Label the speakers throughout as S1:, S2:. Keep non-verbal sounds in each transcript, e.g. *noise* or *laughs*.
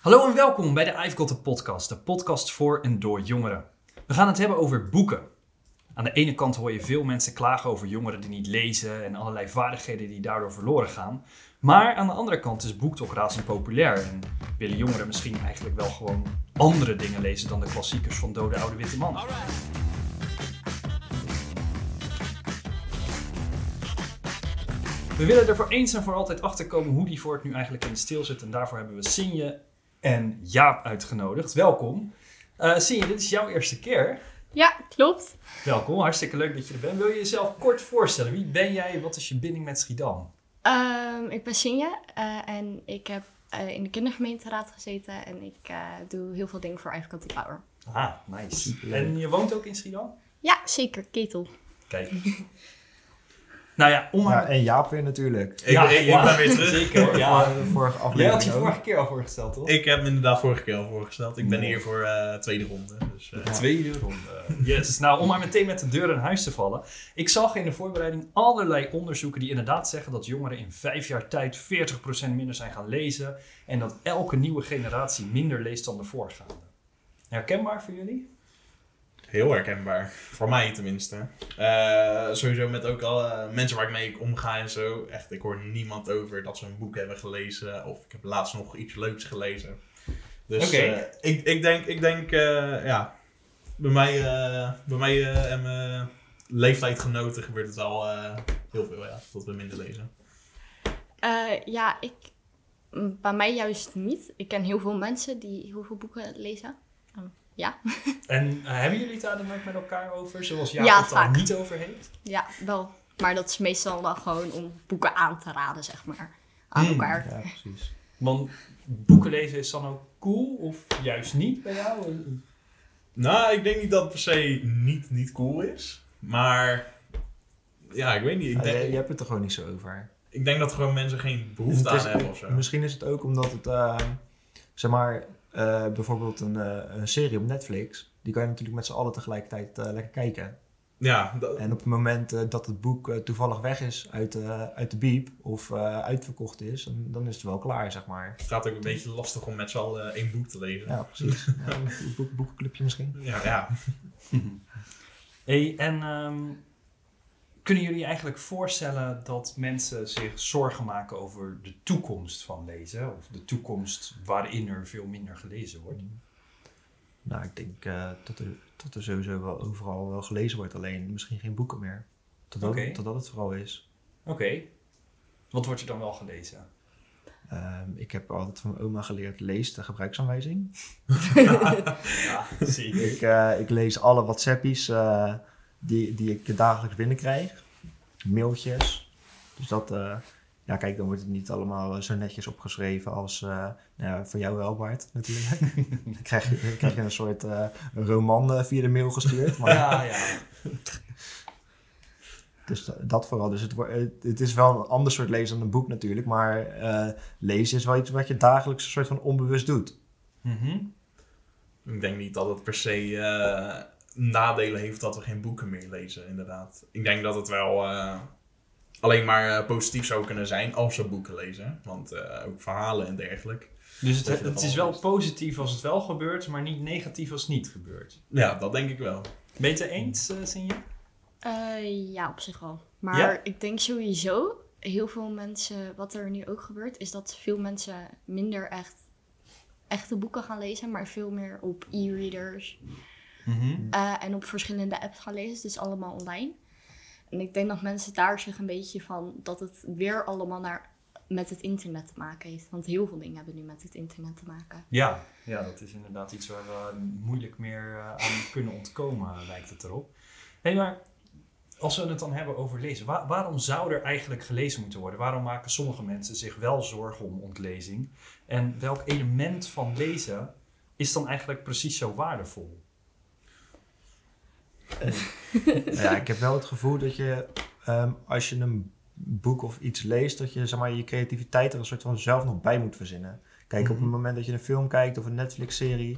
S1: Hallo en welkom bij de I've Got Podcast, de podcast voor en door jongeren. We gaan het hebben over boeken. Aan de ene kant hoor je veel mensen klagen over jongeren die niet lezen en allerlei vaardigheden die daardoor verloren gaan. Maar aan de andere kant is BookTok razend populair en willen jongeren misschien eigenlijk wel gewoon andere dingen lezen dan de klassiekers van dode oude witte man. We willen er voor eens en voor altijd achter komen hoe die voor het nu eigenlijk in stil zit. En daarvoor hebben we Sinje en Jaap uitgenodigd. Welkom. Uh, Sinje, dit is jouw eerste keer.
S2: Ja, klopt.
S1: Welkom, hartstikke leuk dat je er bent. Wil je jezelf kort voorstellen? Wie ben jij? Wat is je binding met Schiedam?
S2: Um, ik ben Sinje uh, en ik heb uh, in de kindergemeenteraad gezeten en ik doe heel veel dingen voor Eigen Power.
S1: Ah, nice. En je woont ook in Schiedam?
S2: Ja, zeker. Ketel.
S1: Kijk. *laughs* Nou ja, om
S3: ja, en Jaap weer natuurlijk.
S4: Ik, ja, ik, ik ben weer terug.
S1: Zeker, ja.
S3: vorige aflevering
S1: Jij had je vorige keer al voorgesteld, toch?
S4: Ik heb me inderdaad vorige keer al voorgesteld. Ik ben hier voor uh, tweede ronde. Dus, uh,
S1: tweede ronde. Yes. nou, om maar meteen met de deur in huis te vallen. Ik zag in de voorbereiding allerlei onderzoeken die inderdaad zeggen dat jongeren in vijf jaar tijd 40% minder zijn gaan lezen. En dat elke nieuwe generatie minder leest dan de voorgaande. Herkenbaar voor jullie?
S4: Heel herkenbaar. Voor mij tenminste. Uh, sowieso met ook al mensen waar ik mee omga en zo. Echt, ik hoor niemand over dat ze een boek hebben gelezen. Of ik heb laatst nog iets leuks gelezen. Dus okay. uh, ik, ik denk, ik denk ja, bij mij, bij mij en mijn leeftijdgenoten gebeurt het wel heel veel, ja. Dat we minder lezen.
S2: ja, ik, bij mij juist niet. Ik ken heel veel mensen die heel veel boeken lezen. Ja. *laughs*
S1: En uh, hebben jullie het daar dan ook met elkaar over, zoals Jacob ja, het daar niet over heeft?
S2: Ja, wel. Maar dat is meestal dan gewoon om boeken aan te raden, zeg maar, aan hmm. elkaar.
S3: Ja, precies.
S1: Want boeken lezen is dan ook cool of juist niet bij jou?
S4: Nou, ik denk niet dat het per se niet, niet cool is. Maar ja, ik weet niet. Ik denk,
S3: je, je hebt het er gewoon niet zo over.
S4: Ik denk dat gewoon mensen geen behoefte aan hebben of zo.
S3: Misschien is het ook omdat het, uh, zeg maar, uh, bijvoorbeeld een, uh, een, serie op Netflix, die kan je natuurlijk met z'n allen tegelijkertijd uh, lekker kijken.
S4: Ja,
S3: en op het moment dat het boek toevallig weg is uit, uit de bieb of uitverkocht is, dan, dan, is het wel klaar, zeg maar.
S4: Het gaat ook een beetje lastig om met z'n allen één boek te lezen.
S3: Ja, precies. ja, een boek, boekenclubje misschien.
S4: Ja, ja. *laughs*
S1: hey, en um, kunnen jullie eigenlijk voorstellen dat mensen zich zorgen maken over de toekomst van lezen? Of de toekomst waarin er veel minder gelezen wordt?
S3: Nou, ik denk uh, dat, er, dat er sowieso wel overal wel gelezen wordt, alleen misschien geen boeken meer. Totdat, okay. totdat het vooral is.
S1: Oké. Okay. Wat wordt er dan wel gelezen?
S3: Um, ik heb altijd van mijn oma geleerd, lees de gebruiksaanwijzing. *laughs*
S1: ja, zie
S3: ik. Uh, ik lees alle WhatsAppies uh, die, die ik dagelijks binnenkrijg. Mailtjes. Dus dat, uh, ja kijk, dan wordt het niet allemaal zo netjes opgeschreven als, uh, nou voor jou wel Bart natuurlijk. *laughs* dan krijg je, krijg je een soort uh, roman via de mail gestuurd. Maar,
S1: ja, ja. *laughs*
S3: dus dat vooral. Dus het, het is wel een ander soort lezen dan een boek natuurlijk. Maar lezen is wel iets wat je dagelijks een soort van onbewust doet.
S1: Mm -hmm.
S4: Ik denk niet dat het per se nadelen heeft dat we geen boeken meer lezen, inderdaad. Ik denk dat het wel uh, alleen maar uh, positief zou kunnen zijn als we boeken lezen. Want uh, ook verhalen en dergelijke.
S1: Dus het, het, het is wel positief als het wel gebeurt, maar niet negatief als het niet gebeurt.
S4: Ja, dat denk ik wel.
S1: Ben je het er eens, Sinje?
S2: ja, op zich wel. Maar ja? ik denk sowieso, heel veel mensen, wat er nu ook gebeurt, is dat veel mensen minder echt echte boeken gaan lezen, maar veel meer op e-readers.
S1: Mm-hmm.
S2: Uh, en op verschillende apps gaan lezen, dus allemaal online. En ik denk dat mensen daar zich een beetje van dat het weer allemaal naar, met het internet te maken heeft. Want heel veel dingen hebben nu met het internet te maken.
S1: Ja, ja dat is inderdaad iets waar we moeilijk meer uh, aan kunnen ontkomen, *laughs* lijkt het erop. Hé, hey, maar als we het dan hebben over lezen, waar, waarom zou er eigenlijk gelezen moeten worden? Waarom maken sommige mensen zich wel zorgen om ontlezing? En welk element van lezen is dan eigenlijk precies zo waardevol?
S3: Ja, ik heb wel het gevoel dat je, um, als je een boek of iets leest, dat je zeg maar, je creativiteit er een soort van zelf nog bij moet verzinnen. Kijk, op het mhm. moment dat je een film kijkt of een Netflix-serie,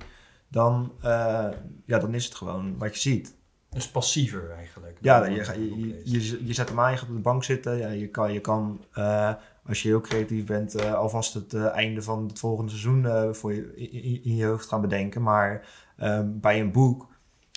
S3: dan, uh, ja, dan is het gewoon wat je ziet.
S1: Dus passiever eigenlijk.
S3: Ja, je, je, je, je, zet hem aan, je gaat op de bank zitten. Ja, je kan, je kan eh, als je heel creatief bent, eh, alvast het eh, einde van het volgende seizoen eh, voor je, in, in- in je hoofd gaan bedenken. Maar ehm, bij een boek,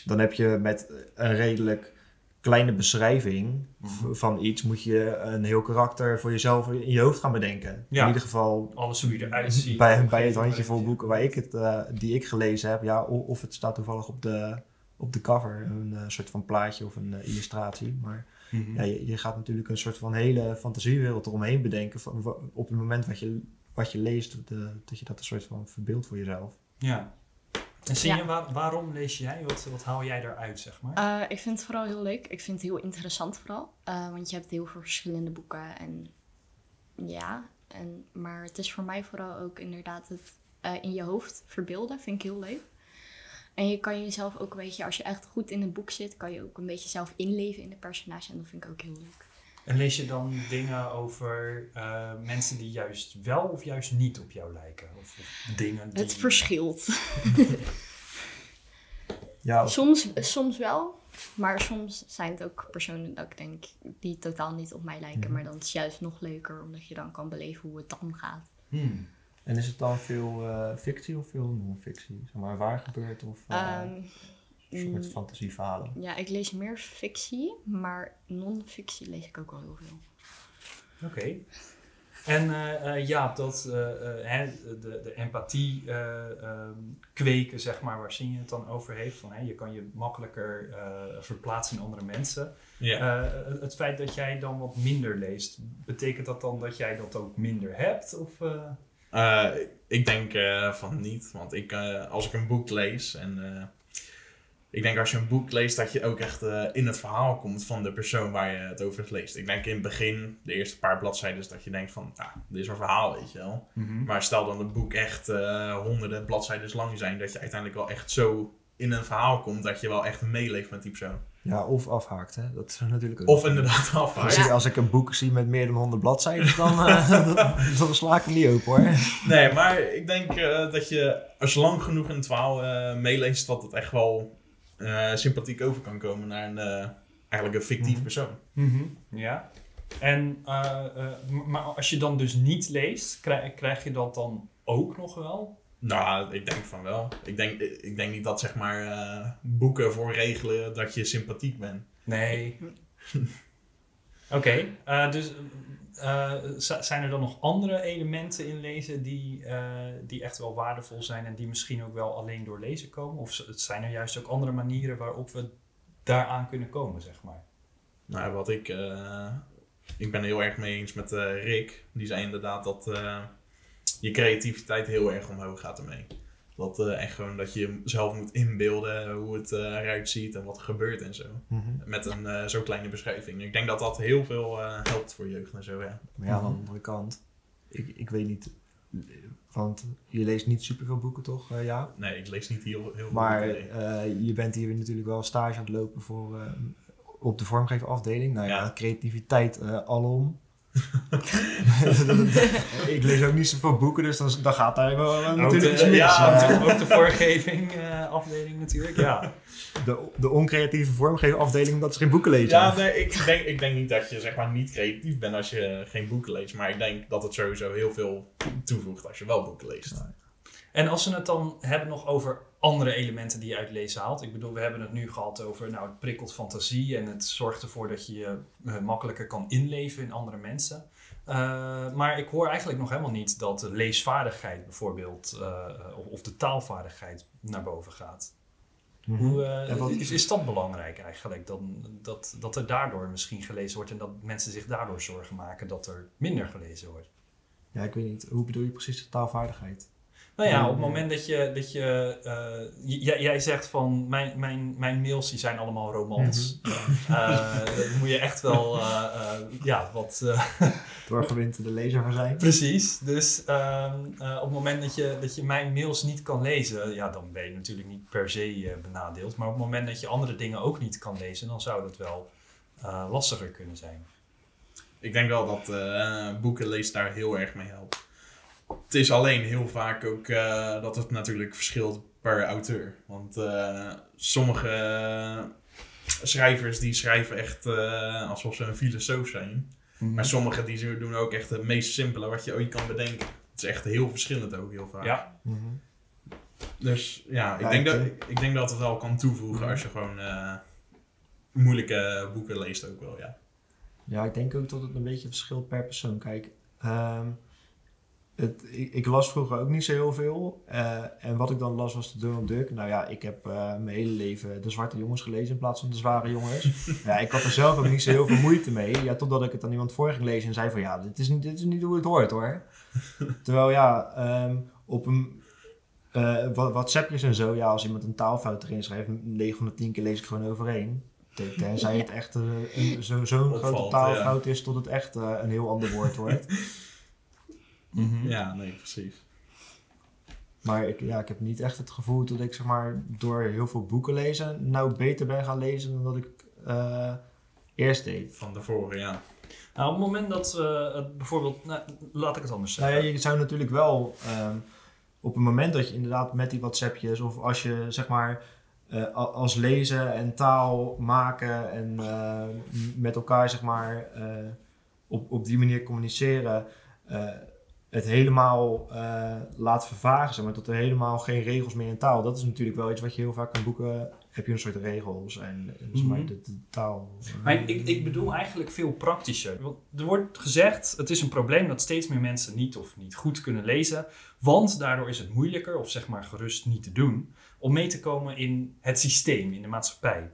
S3: dan heb je met een redelijk kleine beschrijving
S1: Mhm.
S3: van iets, moet je een heel karakter voor jezelf in je hoofd gaan bedenken.
S1: Ja.
S3: In ieder geval
S1: Alles hoe je eruit ziet.
S3: bij, bij het handjevol boeken waar ik het, eh, die ik gelezen heb, ja, of het staat toevallig op de, op de cover, een eh, soort van plaatje of een eh, illustratie. Maar.
S1: Mhm.
S3: ja, je, je gaat natuurlijk een soort van hele fantasiewereld eromheen bedenken van, op het moment wat je, wat je leest, de- dat je dat een soort van verbeeldt voor jezelf.
S1: Ja. En Sinje,
S2: Ja.
S1: waar- waarom lees jij? Wat, wat haal jij daaruit, zeg maar?
S2: Eh, ik vind het vooral heel leuk. Ik vind het heel interessant vooral. Eh, want je hebt heel veel verschillende boeken. En ja, en, maar het is voor mij vooral ook inderdaad het eh, in je hoofd verbeelden. Vind ik heel leuk. En je kan jezelf ook een beetje, als je echt goed in het boek zit, kan je ook een beetje zelf inleven in de personage. En dat vind ik ook heel leuk.
S1: En lees je dan dingen over eh, mensen die juist wel of juist niet op jou lijken? Of, of dingen die...
S2: Het verschilt. *laughs*
S3: Ja, of-
S2: Soms, soms wel, maar soms zijn het ook personen dat ik denk die totaal niet op mij lijken.
S3: Mhm.
S2: Maar dan is het juist nog leuker, omdat je dan kan beleven hoe het dan gaat.
S1: Hmm.
S3: en is het dan veel eh, fictie of veel non-fictie? Zeg maar waar gebeurt of eh,
S2: Ehm,
S3: een soort
S2: mm,
S3: fantasieverhalen?
S2: ja, ik lees meer fictie, maar non-fictie lees ik ook wel heel veel.
S1: Oké. En eh eh, Jaap, dat, eh, eh, hè, de, de empathie eh, ehm, kweken, zeg maar, waar Sinje het dan over heeft. Van, hè, je kan je makkelijker eh, verplaatsen in andere mensen.
S4: Ja.
S1: Eh, het feit dat jij dan wat minder leest, betekent dat dan dat jij dat ook minder hebt? Of, eh?
S4: Eh, ik denk eh, van niet, want ik, eh, als ik een boek lees en eh, ik denk als je een boek leest dat je ook echt eh, in het verhaal komt van de persoon waar je het over leest. Ik denk in het begin, de eerste paar bladzijden, dat je denkt van, ja, dit is een verhaal, weet je wel. Maar stel dan het boek echt eh, honderden bladzijden lang zijn, dat je uiteindelijk wel echt zo in een verhaal komt dat je wel echt meeleeft met die persoon.
S3: Ja, of afhaakt, hè? Dat is natuurlijk ook.
S4: Of inderdaad af.
S3: Als,
S2: Ja.
S3: ik, als ik een boek zie met meer dan 100 bladzijden, dan, *laughs* eh, *laughs* dan sla ik hem niet open hoor.
S4: Nee, maar ik denk dat je, als je lang genoeg in het verhaal meeleest, dat het echt wel eh, sympathiek over kan komen naar een, eh, eigenlijk een fictief
S3: Mhm.
S4: persoon.
S1: Mhm, Ja. En, eh, maar als je dan dus niet leest, krijg, krijg je dat dan ook nog wel?
S4: Nou, ik denk van wel. Ik denk, ik denk niet dat zeg maar boeken voor regelen dat je sympathiek bent.
S1: Nee. *laughs* Oké, eh, dus eh, zijn er dan nog andere elementen in lezen die, eh, die echt wel waardevol zijn en die misschien ook wel alleen door lezen komen? Of zijn er juist ook andere manieren waarop we daaraan kunnen komen, zeg maar?
S4: Nou, wat ik, ik ben heel erg mee eens met Rick. Die zei inderdaad dat je creativiteit heel erg omhoog gaat ermee. Dat eh, echt gewoon dat je zelf moet inbeelden hoe het eh, eruit ziet en wat er gebeurt en zo. Met een eh, zo kleine beschrijving. Ik denk dat dat heel veel eh, helpt voor jeugd en zo, ja.
S3: Maar ja, aan de andere kant, ik, ik weet niet, want je leest niet superveel boeken toch, ja?
S4: Nee, ik lees niet heel, heel veel
S3: Maar
S4: boeken,
S3: eh, je bent hier natuurlijk wel stage aan het lopen voor, eh, op de vormgeverafdeling. Nou ja,
S4: Ja.
S3: creativiteit eh, alom. *laughs* ik lees ook niet zoveel boeken, dus dan, dan gaat daar wel eh, natuurlijk iets mis.
S1: ja, *laughs* ook de voorgeving eh, afdeling natuurlijk, ja.
S3: de, de oncreatieve vormgeverafdeling, dat is geen boeken lezen.
S4: Ja, nee, ik denk, ik denk niet dat je zeg maar niet creatief bent als je geen boeken leest. Maar ik denk dat het sowieso heel veel toevoegt als je wel boeken leest.
S1: En als we het dan hebben nog over andere elementen die je uit lezen haalt. Ik bedoel, we hebben het nu gehad over, nou, het prikkelt fantasie en het zorgt ervoor dat je je eh, makkelijker kan inleven in andere mensen. Eh, maar ik hoor eigenlijk nog helemaal niet dat de leesvaardigheid bijvoorbeeld, eh, of, de taalvaardigheid naar boven gaat.
S3: Mhm.
S1: Hoe,
S3: wat-
S1: is, is dat belangrijk eigenlijk? Dan, dat, dat er daardoor misschien gelezen wordt en dat mensen zich daardoor zorgen maken dat er minder gelezen wordt?
S3: Ja, ik weet niet. Hoe bedoel je precies de taalvaardigheid?
S1: Nou ja, op het
S3: Hmm.
S1: moment dat je, dat je uh, j- jij zegt van mijn, mijn, mijn mails die zijn allemaal romans. uh, dan moet je echt wel uh, ja, wat. *laughs*
S3: Doorgewinterde lezer van zijn.
S1: Precies. Dus uh, op het moment dat je, dat je mijn mails niet kan lezen, ja, dan ben je natuurlijk niet per se benadeeld. Maar op het moment dat je andere dingen ook niet kan lezen, dan zou dat wel uh, lastiger kunnen zijn.
S4: Ik denk wel dat uh, boeken lezen daar heel erg mee helpt. Het is alleen heel vaak ook uh, dat het natuurlijk verschilt per auteur. Want uh, sommige schrijvers die schrijven echt eh, alsof ze een filosoof zijn.
S1: Mhm.
S4: Maar sommigen die doen ook echt het meest simpele wat je ooit kan bedenken. Het is echt heel verschillend ook heel vaak.
S1: Ja,
S3: Mhm.
S4: Dus ja, ik, denk dat, ik denk dat het wel kan toevoegen
S3: Mhm.
S4: als je gewoon eh, moeilijke boeken leest ook wel, ja.
S3: Ja, ik denk ook dat het een beetje verschilt per persoon. Kijk, ehm, het, ik, ik las vroeger ook niet zo heel veel. eh, en wat ik dan las was de Donald Duck. Nou ja, ik heb eh, mijn hele leven de zwarte jongens gelezen in plaats van de zware jongens. *laughs* ja, ik had er zelf ook niet zo heel veel moeite mee. Ja, totdat ik het aan iemand voor ging lezen en zei van ja, dit is, niet- dit is niet hoe het hoort hoor. *laughs* Terwijl ja, ehm, op een... eh, wat, WhatsAppjes en zo, ja, als iemand een taalfout erin schrijft, 9 van de 10 keer lees ik gewoon overheen. Ten- Tenzij het echt eh, zo- zo'n grote taalfout is tot het echt eh, een heel ander woord wordt. *laughs*
S1: Mhm.
S4: Ja, nee, precies.
S3: Maar ik, ja, ik heb niet echt het gevoel dat ik zeg maar, door heel veel boeken lezen nou beter ben gaan lezen dan dat ik eh, eerst deed.
S4: Van tevoren, ja.
S1: Nou, op het moment dat we het bijvoorbeeld... Nou, laat ik het anders
S3: Nou
S1: zeggen.
S3: ja, je zou natuurlijk wel ehm, op het moment dat je inderdaad met die WhatsAppjes of als je zeg maar eh, als lezen en taal maken en eh, met elkaar zeg maar eh, op, op die manier communiceren, eh, het helemaal eh, laat vervagen, zeg maar, tot er helemaal geen regels meer in taal. Dat is natuurlijk wel iets wat je heel vaak in boeken heb je een soort regels en, en zeg maar,
S1: Mhm.
S3: de, de taal.
S1: Maar ik, ik, ik bedoel eigenlijk veel praktischer. Want er wordt gezegd, het is een probleem dat steeds meer mensen niet of niet goed kunnen lezen. Want daardoor is het moeilijker, of zeg maar gerust niet te doen, om mee te komen in het systeem, in de maatschappij.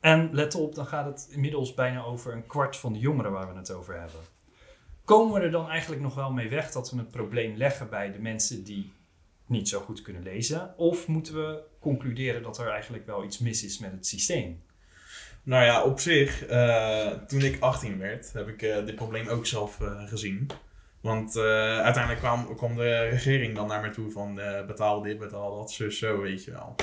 S1: En let op, dan gaat het inmiddels bijna over een kwart van de jongeren waar we het over hebben. Komen we er dan eigenlijk nog wel mee weg dat we het probleem leggen bij de mensen die niet zo goed kunnen lezen? Of moeten we concluderen dat er eigenlijk wel iets mis is met het systeem?
S4: Nou ja, op zich, eh, toen ik 18 werd, heb ik eh, dit probleem ook zelf eh, gezien. Want eh, uiteindelijk kwam, kwam de regering dan naar me toe van eh, betaal dit, betaal dat, zus, zo, weet je wel.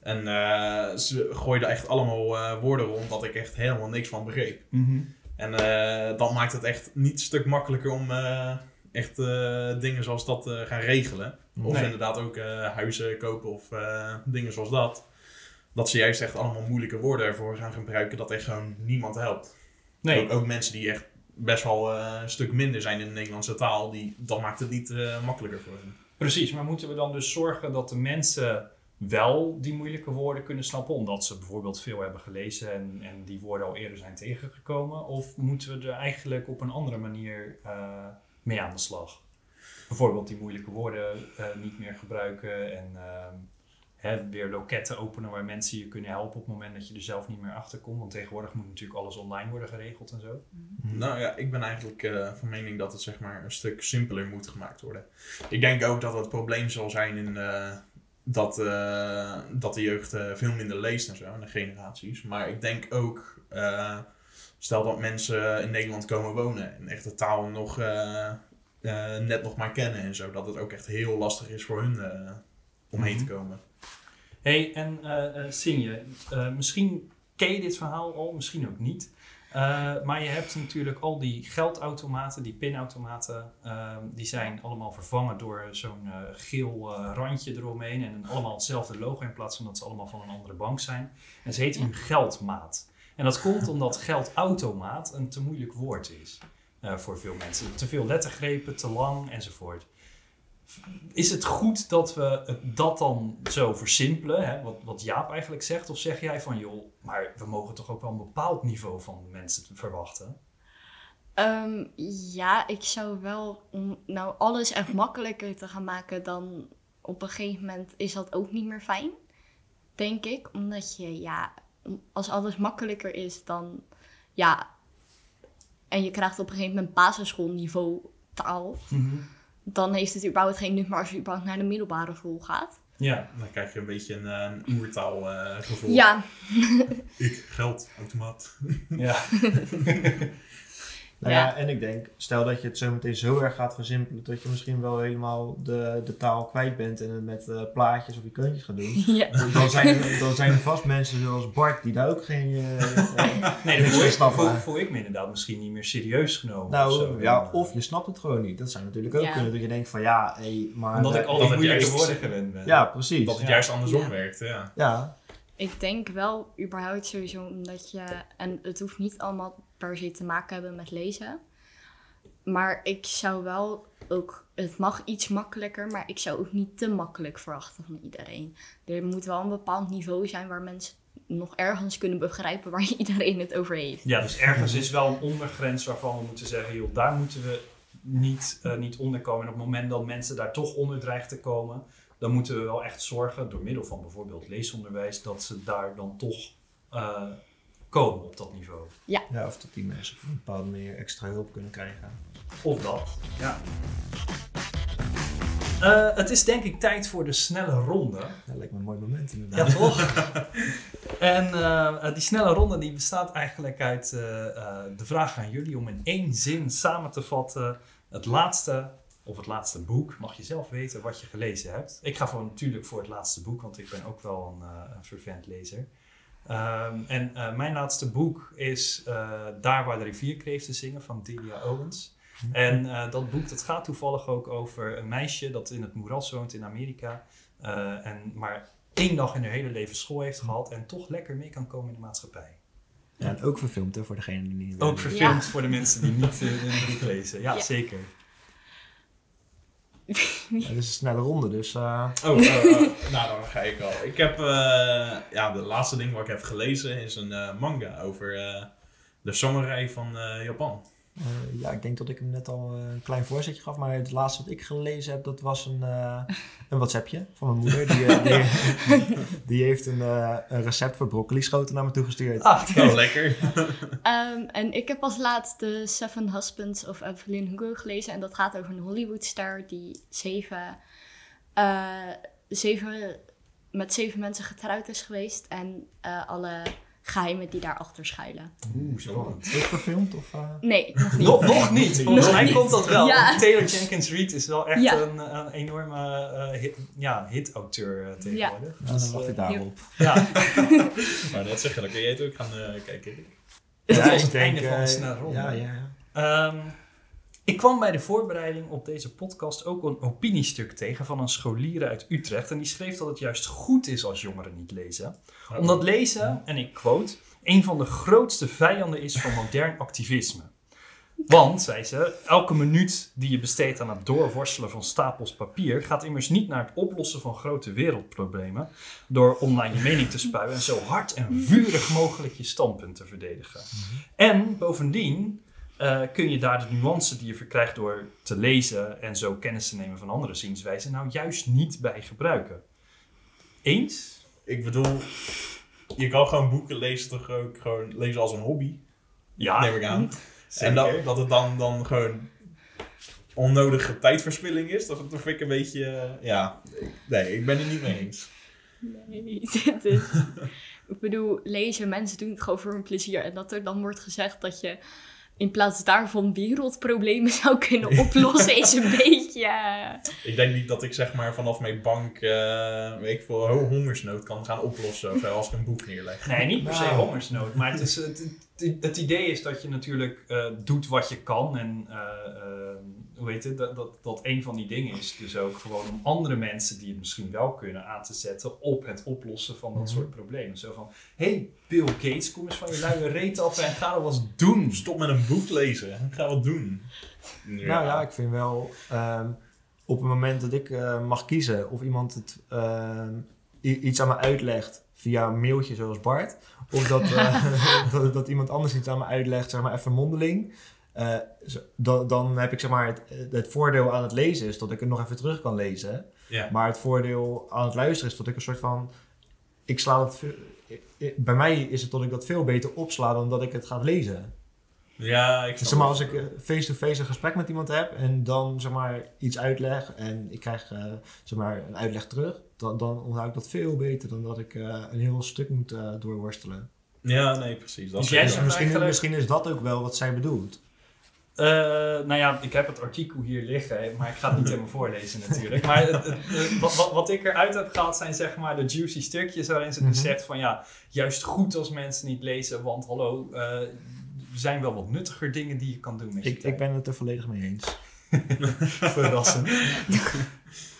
S4: En eh, ze gooiden echt allemaal eh, woorden rond dat ik echt helemaal niks van begreep. En eh, dat maakt het echt niet een stuk makkelijker om eh, echt eh, dingen zoals dat te gaan regelen. Of
S1: Nee.
S4: inderdaad ook huizen kopen of dingen zoals dat. Dat ze juist echt allemaal moeilijke woorden ervoor gaan gebruiken dat echt gewoon niemand helpt.
S1: Nee,
S4: Ook, ook mensen die echt best wel een stuk minder zijn in de Nederlandse taal, die, dat maakt het niet makkelijker voor hen.
S1: Precies, maar moeten we dan dus zorgen dat de mensen wel die moeilijke woorden kunnen snappen, omdat ze bijvoorbeeld veel hebben gelezen en, en die woorden al eerder zijn tegengekomen? Of moeten we er eigenlijk op een andere manier eh, mee aan de slag? Bijvoorbeeld die moeilijke woorden eh, niet meer gebruiken en hè, weer loketten openen waar mensen je kunnen helpen op het moment dat je er zelf niet meer achter komt. Want tegenwoordig moet natuurlijk alles online worden geregeld en zo.
S4: Nou ja, ik ben eigenlijk eh, van mening dat het zeg maar een stuk simpeler moet gemaakt worden. Ik denk ook dat het probleem zal zijn in eh, dat, eh, dat de jeugd eh, veel minder leest en zo, en de generaties. Maar ik denk ook, eh, stel dat mensen in Nederland komen wonen en echt de taal nog net nog maar kennen en zo, dat het ook echt heel lastig is voor hun eh, om heen te komen.
S1: hey, en Sinje, misschien ken je dit verhaal al, misschien ook niet. Eh, maar je hebt natuurlijk al die geldautomaten, die pinautomaten, eh, die zijn allemaal vervangen door zo'n eh, geel eh, randje eromheen en allemaal hetzelfde logo in plaats van dat ze allemaal van een andere bank zijn. En ze heten nu geldmaat. En dat komt omdat geldautomaat een te moeilijk woord is voor veel mensen. Te veel lettergrepen, te lang enzovoort. Is het goed dat we dat dan zo versimpelen, hè? Wat, wat Jaap eigenlijk zegt? Of zeg jij van, joh, maar we mogen toch ook wel een bepaald niveau van mensen te verwachten?
S2: Ehm, ja, ik zou wel, om nou alles echt makkelijker te gaan maken, dan op een gegeven moment is dat ook niet meer fijn. Denk ik. Omdat je, ja, als alles makkelijker is, dan, ja, en je krijgt op een gegeven moment basisschoolniveau taal, dan heeft het überhaupt geen nut meer als je überhaupt naar de middelbare school gaat.
S1: Ja,
S4: Dan krijg je een beetje een, eh, een oertaal eh, gevoel.
S2: Ja,
S4: Ik, geld, automaat.
S1: ja. *laughs* *laughs*
S3: Nou ja.
S2: Ja.
S3: en ik denk, stel dat je het zo meteen zo erg gaat versimpelen dat je misschien wel helemaal de, de taal kwijt bent en het met eh, plaatjes of icoontjes gaat doen. *laughs*
S2: ja.
S3: Dan zijn, dan zijn er vast mensen zoals Bart die daar ook geen... eh, *laughs* eh,
S1: Nee, dan
S3: Niks
S1: voel ik, voel, voel ik me inderdaad misschien niet meer serieus genomen. of
S3: nou
S1: zo.
S3: ja, of je snapt het gewoon niet. Dat zou natuurlijk ook
S2: Ja.
S3: kunnen. Dat je denkt van ja, hé, maar...
S1: Omdat ik al
S4: dat
S1: die
S4: het
S1: moeilijke
S4: juist-
S1: woorden gewend ben.
S3: Ja, precies.
S4: Dat het
S1: Ja.
S4: juist andersom
S2: Ja.
S4: werkt, ja.
S3: Ja.
S2: Ik denk wel überhaupt sowieso omdat je... En het hoeft niet allemaal per se te maken hebben met lezen. Maar ik zou wel ook... Het mag iets makkelijker, maar ik zou ook niet te makkelijk verwachten van iedereen. Er moet wel een bepaald niveau zijn waar mensen nog ergens kunnen begrijpen waar *laughs* iedereen het over heeft.
S1: Ja, dus ergens is wel een ondergrens waarvan we moeten zeggen, joh, daar moeten we niet, uh, niet onderkomen. En op het moment dat mensen daar toch onder dreigen te komen, dan moeten we wel echt zorgen, door middel van bijvoorbeeld leesonderwijs, dat ze daar dan toch uh, komen op dat niveau.
S2: Ja.
S3: ja, of dat die mensen op een bepaalde manier extra hulp kunnen krijgen.
S1: Of dat, ja. Uh, het is denk ik tijd voor de snelle ronde.
S3: Dat lijkt me een mooi moment inderdaad.
S1: Ja, toch? *laughs* en uh, die snelle ronde die bestaat eigenlijk uit uh, de vraag aan jullie om in één zin samen te vatten het laatste of het laatste boek. Mag je zelf weten wat je gelezen hebt. Ik ga voor, natuurlijk voor het laatste boek, want ik ben ook wel een, een fervent lezer. Um, en mijn laatste boek is Daar waar de rivierkreeften zingen van Delia Owens. En uh, dat boek dat gaat toevallig ook over een meisje dat in het moeras woont in Amerika. Uh, en maar één dag in haar hele leven school heeft gehad en toch lekker mee kan komen in de maatschappij.
S3: Ja, en ook verfilmd hè, voor degene die niet
S1: Ook verfilmd ja. voor de mensen die niet uh, het boek lezen. Ja, ja. zeker. *laughs*
S3: Dit is een snelle ronde, dus...
S4: Oh, oh, oh, *laughs* nou dan ga ik al. Ik heb, ja, de laatste ding wat ik heb gelezen is een manga over de samurai van Japan.
S3: Uh, ja, ik denk dat ik hem net al uh, een klein voorzetje gaf, maar het laatste wat ik gelezen heb, dat was een, uh, een WhatsAppje van mijn moeder. Die, die, *laughs* die, heeft een, een recept voor broccoli schoten naar me toegestuurd.
S4: Ah, oh, *laughs* lekker.
S2: um, en ik heb als laatste Seven Husbands of Evelyn Hugo gelezen. En dat gaat over een Hollywoodster die zeven, zeven, met zeven mensen getrouwd is geweest. En alle geheimen die daarachter schuilen.
S3: Oeh, spannend. Ook verfilmd? Of, uh...
S2: Nee, nog niet.
S1: nog, nog niet. Volgens mij komt dat wel. Ja. Taylor Jenkins Reid is wel echt ja. een, een, enorme uh, hit, ja, hit-auteur uh, tegenwoordig.
S3: Ja. Dus, dan wacht ik daarop.
S1: Ja. *laughs*
S4: maar net zeggen, dan kun je het ook gaan kijken.
S1: Dat ja, was het denk, einde van de snelle ronde.
S3: Ja, ja, ja.
S1: Um, ik kwam bij de voorbereiding op deze podcast ook een opiniestuk tegen van een scholier uit Utrecht. En die schreef dat het juist goed is als jongeren niet lezen. Omdat lezen, en ik quote, een van de grootste vijanden is van modern activisme. Want, zei ze, elke minuut die je besteedt aan het doorworstelen van stapels papier gaat immers niet naar het oplossen van grote wereldproblemen door online je mening te spuien en zo hard en vurig mogelijk je standpunt te verdedigen. En bovendien uh, kun je daar de nuance die je verkrijgt door te lezen en zo kennis te nemen van andere zienswijzen, nou juist niet bij gebruiken. Eens?
S4: Ik bedoel, je kan gewoon boeken lezen toch ook gewoon lezen als een hobby.
S1: Ja.
S4: Neem ik aan. En dat, dat het dan, dan gewoon onnodige tijdverspilling is, dat, vind ik een beetje, uh, ja, nee, ik ben het niet mee eens.
S2: Nee, dit *laughs* is, ik bedoel, lezen, mensen doen het gewoon voor hun plezier. En dat er dan wordt gezegd dat je in plaats daarvan wereldproblemen *laughs* zou kunnen oplossen, is een beetje.
S4: Ik denk niet dat ik zeg maar vanaf mijn bank, uh, weet ik veel, hongersnood kan gaan oplossen of zo, als ik een boek neerleg.
S1: Nee, niet per se nou. hongersnood, maar het, is, het, het, het, idee is dat je natuurlijk uh, doet wat je kan en uh, hoe heet het, dat, dat, dat een van die dingen is dus ook gewoon om andere mensen die het misschien wel kunnen aan te zetten op het oplossen van dat soort problemen. Zo van, hey Bill Gates, kom eens van je luie reet af en ga er wat doen.
S4: Stop met een boek lezen, ga wat doen.
S3: Ja. Nou ja, ik vind wel, um, op het moment dat ik uh, mag kiezen of iemand het, uh, iets aan me uitlegt via een mailtje zoals Bart, of dat, uh, *laughs* dat, dat, iemand anders iets aan me uitlegt, zeg maar even mondeling, uh, dan, dan, heb ik zeg maar het, het, voordeel aan het lezen is dat ik het nog even terug kan lezen.
S4: Ja.
S3: Maar het voordeel aan het luisteren is dat ik een soort van. Ik sla het. Bij mij is het dat ik dat veel beter opsla dan dat ik het ga lezen.
S4: Ja, ik
S3: zeg maar, als ik face-to-face -face een gesprek met iemand heb en dan zeg maar iets uitleg en ik krijg uh, zeg maar een uitleg terug, dan, dan onthoud ik dat veel beter dan dat ik uh, een heel stuk moet doorworstelen.
S4: Ja, nee, precies. Dat
S1: Dus
S4: is
S3: Dus misschien, misschien is dat ook wel wat zij bedoelt.
S1: Eh, nou ja, ik heb het artikel hier liggen, maar ik ga het niet helemaal voorlezen natuurlijk. Maar het, het- het- wat, wat- wat ik eruit heb gehaald zijn zeg maar de juicy stukjes waarin ze dus zegt van ja, juist goed als mensen niet lezen, want hallo, eh, er zijn wel wat nuttiger dingen die je kan doen met je
S3: Ik,
S1: tijd.
S3: ik ben het er volledig mee eens. *laughs* *laughs*
S1: Verrassend. *laughs*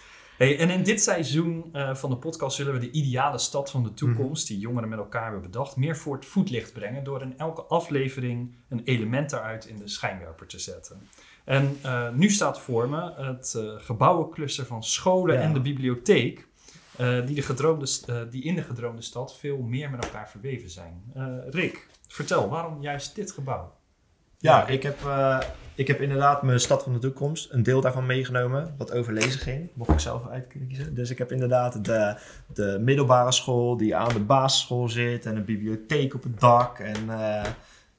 S1: Hey, en in dit seizoen uh, van de podcast zullen we de ideale stad van de toekomst, die jongeren met elkaar hebben bedacht, meer voor het voetlicht brengen door in elke aflevering een element daaruit in de schijnwerper te zetten. En uh, nu staat voor me het uh, gebouwencluster van scholen
S3: Ja.
S1: en de bibliotheek, eh, die, de gedroomde, eh, die in de gedroomde stad veel meer met elkaar verweven zijn. Eh, Rick, vertel, waarom juist dit gebouw?
S3: Ja, ik heb, eh, ik heb inderdaad mijn stad van de toekomst, een deel daarvan meegenomen, wat over lezen ging. Mocht ik zelf uit kunnen kiezen. Dus ik heb inderdaad de, de middelbare school die aan de basisschool zit en een bibliotheek op het dak. En eh,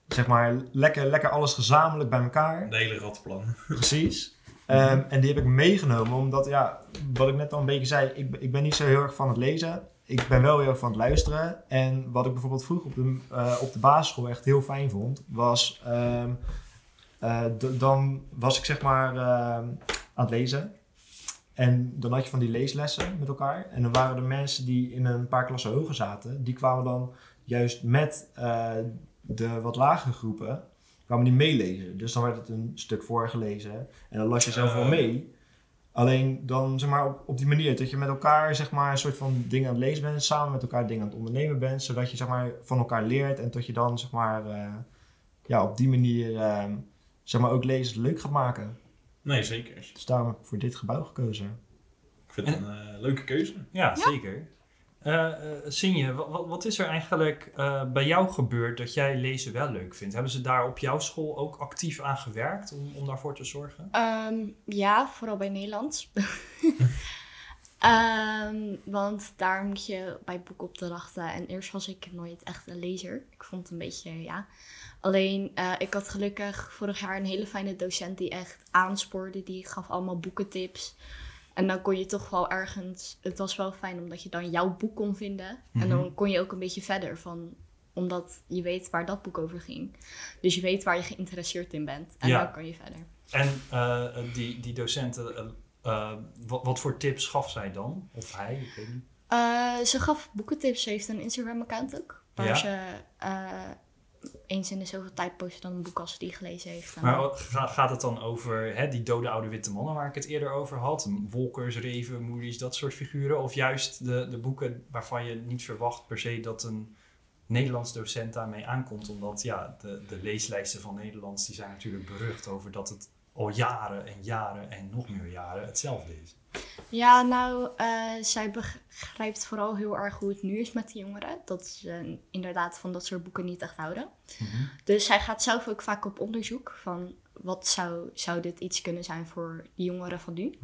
S3: zeg maar lekker, lekker alles gezamenlijk bij elkaar.
S4: De hele ratplan.
S3: Precies. *laughs* Ehm, en die heb ik meegenomen omdat, ja, wat ik net al een beetje zei, ik, ik ben niet zo heel erg van het lezen. Ik ben wel heel erg van het luisteren. En wat ik bijvoorbeeld vroeger op de, eh, op de basisschool echt heel fijn vond, was... ehm, eh, dan was ik zeg maar ehm, aan het lezen. En dan had je van die leeslessen met elkaar. En dan waren er mensen die in een paar klassen hoger zaten. Die kwamen dan juist met eh, de wat lagere groepen kwamen die meelezen. Dus dan werd het een stuk voorgelezen. En dan las je zelf wel mee. Alleen dan zeg maar op, op die manier dat je met elkaar zeg maar een soort van dingen aan het lezen bent. Samen met elkaar dingen aan het ondernemen bent. Zodat je zeg maar van elkaar leert. En dat je dan zeg maar eh, ja, op die manier eh, zeg maar ook lezen leuk gaat maken.
S4: Nee, zeker.
S3: Dus daarom heb ik voor dit gebouw gekozen.
S4: Ik vind het een eh, leuke keuze.
S1: Ja, zeker. Eh eh, Sinje, wat, wat, is er eigenlijk eh, bij jou gebeurd dat jij lezen wel leuk vindt? Hebben ze daar op jouw school ook actief aan gewerkt om, om daarvoor te zorgen?
S2: Ehm, ja, vooral bij Nederlands. *laughs* Ehm, want daar moet je bij boekopdrachten. En eerst was ik nooit echt een lezer. Ik vond het een beetje, ja. Alleen, eh, ik had gelukkig vorig jaar een hele fijne docent die echt aanspoorde. Die gaf allemaal boekentips. En dan kon je toch wel ergens... Het was wel fijn omdat je dan jouw boek kon vinden. En
S1: Mhm.
S2: dan kon je ook een beetje verder van... Omdat je weet waar dat boek over ging. Dus je weet waar je geïnteresseerd in bent. En
S1: Ja.
S2: dan kan je verder.
S1: En eh, die, die docenten, eh, eh, wat, wat voor tips gaf zij dan? Of hij, ik weet niet.
S2: Ze gaf boekentips. Ze heeft een Instagram-account ook. Waar
S1: Ja.
S2: ze eens in de zoveel tijd post dan een boek als ze die gelezen heeft.
S1: Maar gaat het dan over hè, die dode oude witte mannen waar ik het eerder over had? Wolkers, Reven, Moody's, dat soort figuren? Of juist de, de boeken waarvan je niet verwacht per se dat een Nederlands docent daarmee aankomt? Omdat ja, de, de leeslijsten van Nederlands die zijn natuurlijk berucht over dat het al jaren en jaren en nog meer jaren hetzelfde is.
S2: Ja, nou, eh, zij begrijpt vooral heel erg hoe het nu is met de jongeren. Dat ze inderdaad van dat soort boeken niet echt houden. Dus zij gaat zelf ook vaak op onderzoek van wat zou, zou dit iets kunnen zijn voor de jongeren van nu.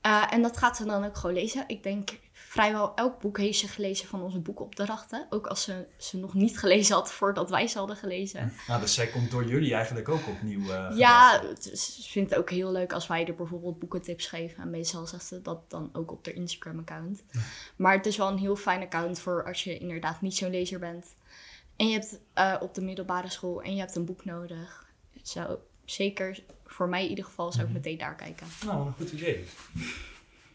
S2: Eh, en dat gaat ze dan ook gewoon lezen. Ik denk vrijwel elk boek heeft ze gelezen van onze boekopdrachten. Ook als ze ze nog niet gelezen had voordat wij ze hadden gelezen.
S1: Nou, dus zij komt door jullie eigenlijk ook opnieuw. eh,
S2: Ja, ze vindt het ook heel leuk als wij er bijvoorbeeld boekentips geven. En meestal zegt ze dat dan ook op haar Instagram-account. Maar het is wel een heel fijn account voor als je inderdaad niet zo'n lezer bent. En je hebt eh, op de middelbare school en je hebt een boek nodig. Zo, zeker voor mij in ieder geval zou ik meteen daar kijken.
S1: Nou, een goed idee.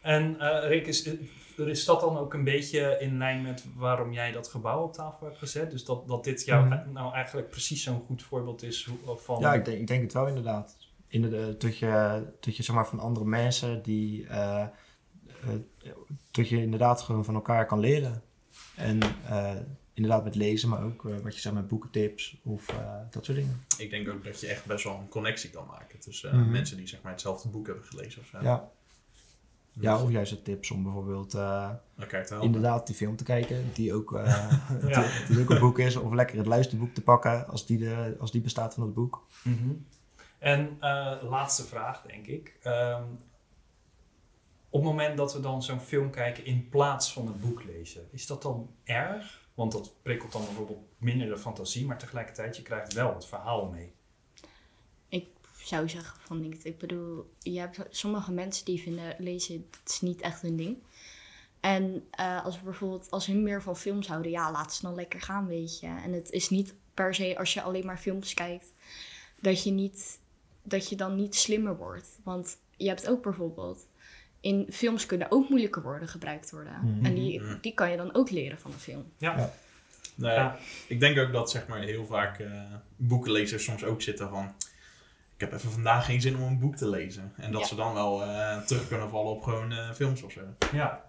S1: En eh Rick, is, is dat dan ook een beetje in lijn met waarom jij dat gebouw op tafel hebt gezet? Dus dat, dat dit jou
S3: Mhm.
S1: nou eigenlijk precies zo'n goed voorbeeld is hoe- van...
S3: Ja, ik denk, ik denk het wel inderdaad. In de, dat je, dat je zeg maar, van andere mensen die. eh, eh, dat je inderdaad gewoon van elkaar kan leren. En eh, inderdaad met lezen, maar ook eh, wat je zegt met boekentips of eh, dat soort dingen.
S4: Ik denk ook dat je echt best wel een connectie kan maken tussen eh,
S3: Mhm.
S4: mensen die zeg maar hetzelfde boek hebben gelezen of zo.
S3: Ja. Ja, of juist tips om bijvoorbeeld eh, inderdaad die film te kijken, die ook, eh *laughs*
S1: Ja. *laughs*
S3: die, die ook een boek is. Of lekker het luisterboek te pakken als die, de, als die bestaat van het boek.
S1: Mhm. En eh, laatste vraag, denk ik. Ehm, op het moment dat we dan zo'n film kijken in plaats van het boek lezen, is dat dan erg? Want dat prikkelt dan bijvoorbeeld minder de fantasie, maar tegelijkertijd je krijgt wel het verhaal mee.
S2: Ik zou zeggen van niet. Ik bedoel, je hebt sommige mensen die vinden lezen, dat is niet echt hun ding. En eh, als we bijvoorbeeld, als hun meer van films houden, ja, laat ze dan lekker gaan, weet je. En het is niet per se als je alleen maar films kijkt, dat je, niet, dat je dan niet slimmer wordt. Want je hebt ook bijvoorbeeld, in films kunnen ook moeilijke woorden gebruikt worden.
S3: Mhm.
S2: En die, die kan je dan ook leren van een film.
S1: Ja.
S4: Nee,
S1: Ja.
S4: Ik denk ook dat zeg maar heel vaak eh, boekenlezers soms ook zitten van... Ik heb even vandaag geen zin om een boek te lezen. En dat
S2: Ja.
S4: ze dan wel eh, terug kunnen vallen op gewoon eh, films of zo.
S1: Ja,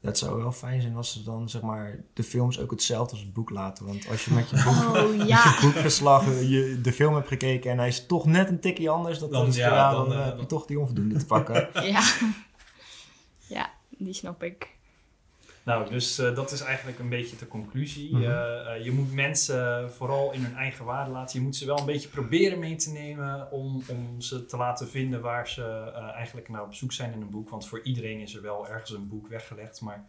S3: Dat zou wel fijn zijn als ze dan zeg maar de films ook hetzelfde als het boek laten. Want als je met je, *laughs* boek,
S2: Oh ja.
S3: je boekverslag je de film hebt gekeken en hij is toch net een tikje anders dan,
S4: Dan,
S3: dan,
S4: ja, dan,
S3: dan,
S4: eh,
S3: eh, heb je
S4: dan-
S3: toch die onvoldoende te pakken. *laughs*
S2: Ja. Ja, die snap ik.
S1: Nou, dus eh, dat is eigenlijk een beetje de conclusie.
S3: Mhm.
S1: Eh, eh, je moet mensen vooral in hun eigen waarde laten. Je moet ze wel een beetje proberen mee te nemen om, om ze te laten vinden waar ze eigenlijk naar op zoek zijn in een boek. Want voor iedereen is er wel ergens een boek weggelegd. Maar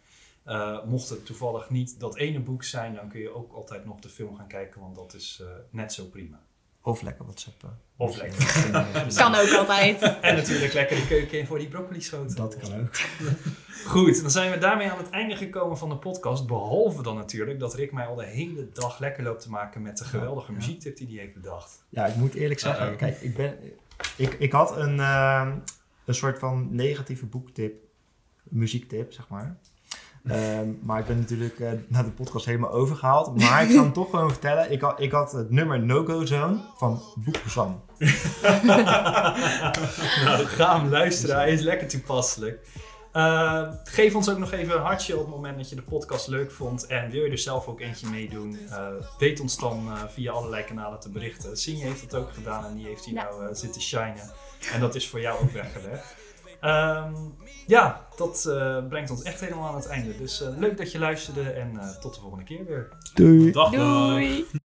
S1: mocht het toevallig niet dat ene boek zijn, dan kun je ook altijd nog de film gaan kijken, want dat is net zo prima.
S3: Of lekker whatsappen.
S1: Of lekker. *laughs*
S2: Kan ook altijd.
S1: En natuurlijk lekker de keuken in voor die broccoli schoten.
S3: Dat kan ook. *laughs*
S1: Goed, dan zijn we daarmee aan het einde gekomen van de podcast. Behalve dan natuurlijk dat Rick mij al de hele dag lekker loopt te maken met de geweldige
S3: Ja.
S1: muziektip die hij heeft bedacht.
S3: Ja, ik moet eerlijk zeggen, kijk, ik, ben, ik, ik had een, ehm, een soort van negatieve boektip, muziektip, zeg maar. Ehm, maar ik ben natuurlijk eh naar de podcast helemaal overgehaald. Maar ik ga *laughs* hem toch gewoon vertellen. Ik had, ik had het nummer No Go Zone van Boekzang. *laughs*
S1: nou, ga hem luisteren. Hij is lekker toepasselijk. Eh, geef ons ook nog even een hartje op het moment dat je de podcast leuk vond. En wil je er zelf ook eentje meedoen? Eh weet ons dan eh, via allerlei kanalen te berichten. Sinje heeft dat ook gedaan en die heeft hier
S2: Ja.
S1: nou eh, zitten shinen. En dat is voor jou ook weggelegd. Ehm, ja, dat eh, brengt ons echt helemaal aan het einde. Dus eh, leuk dat je luisterde en eh, tot de volgende keer weer.
S3: Doei!
S4: Dag, dag.
S2: Doei!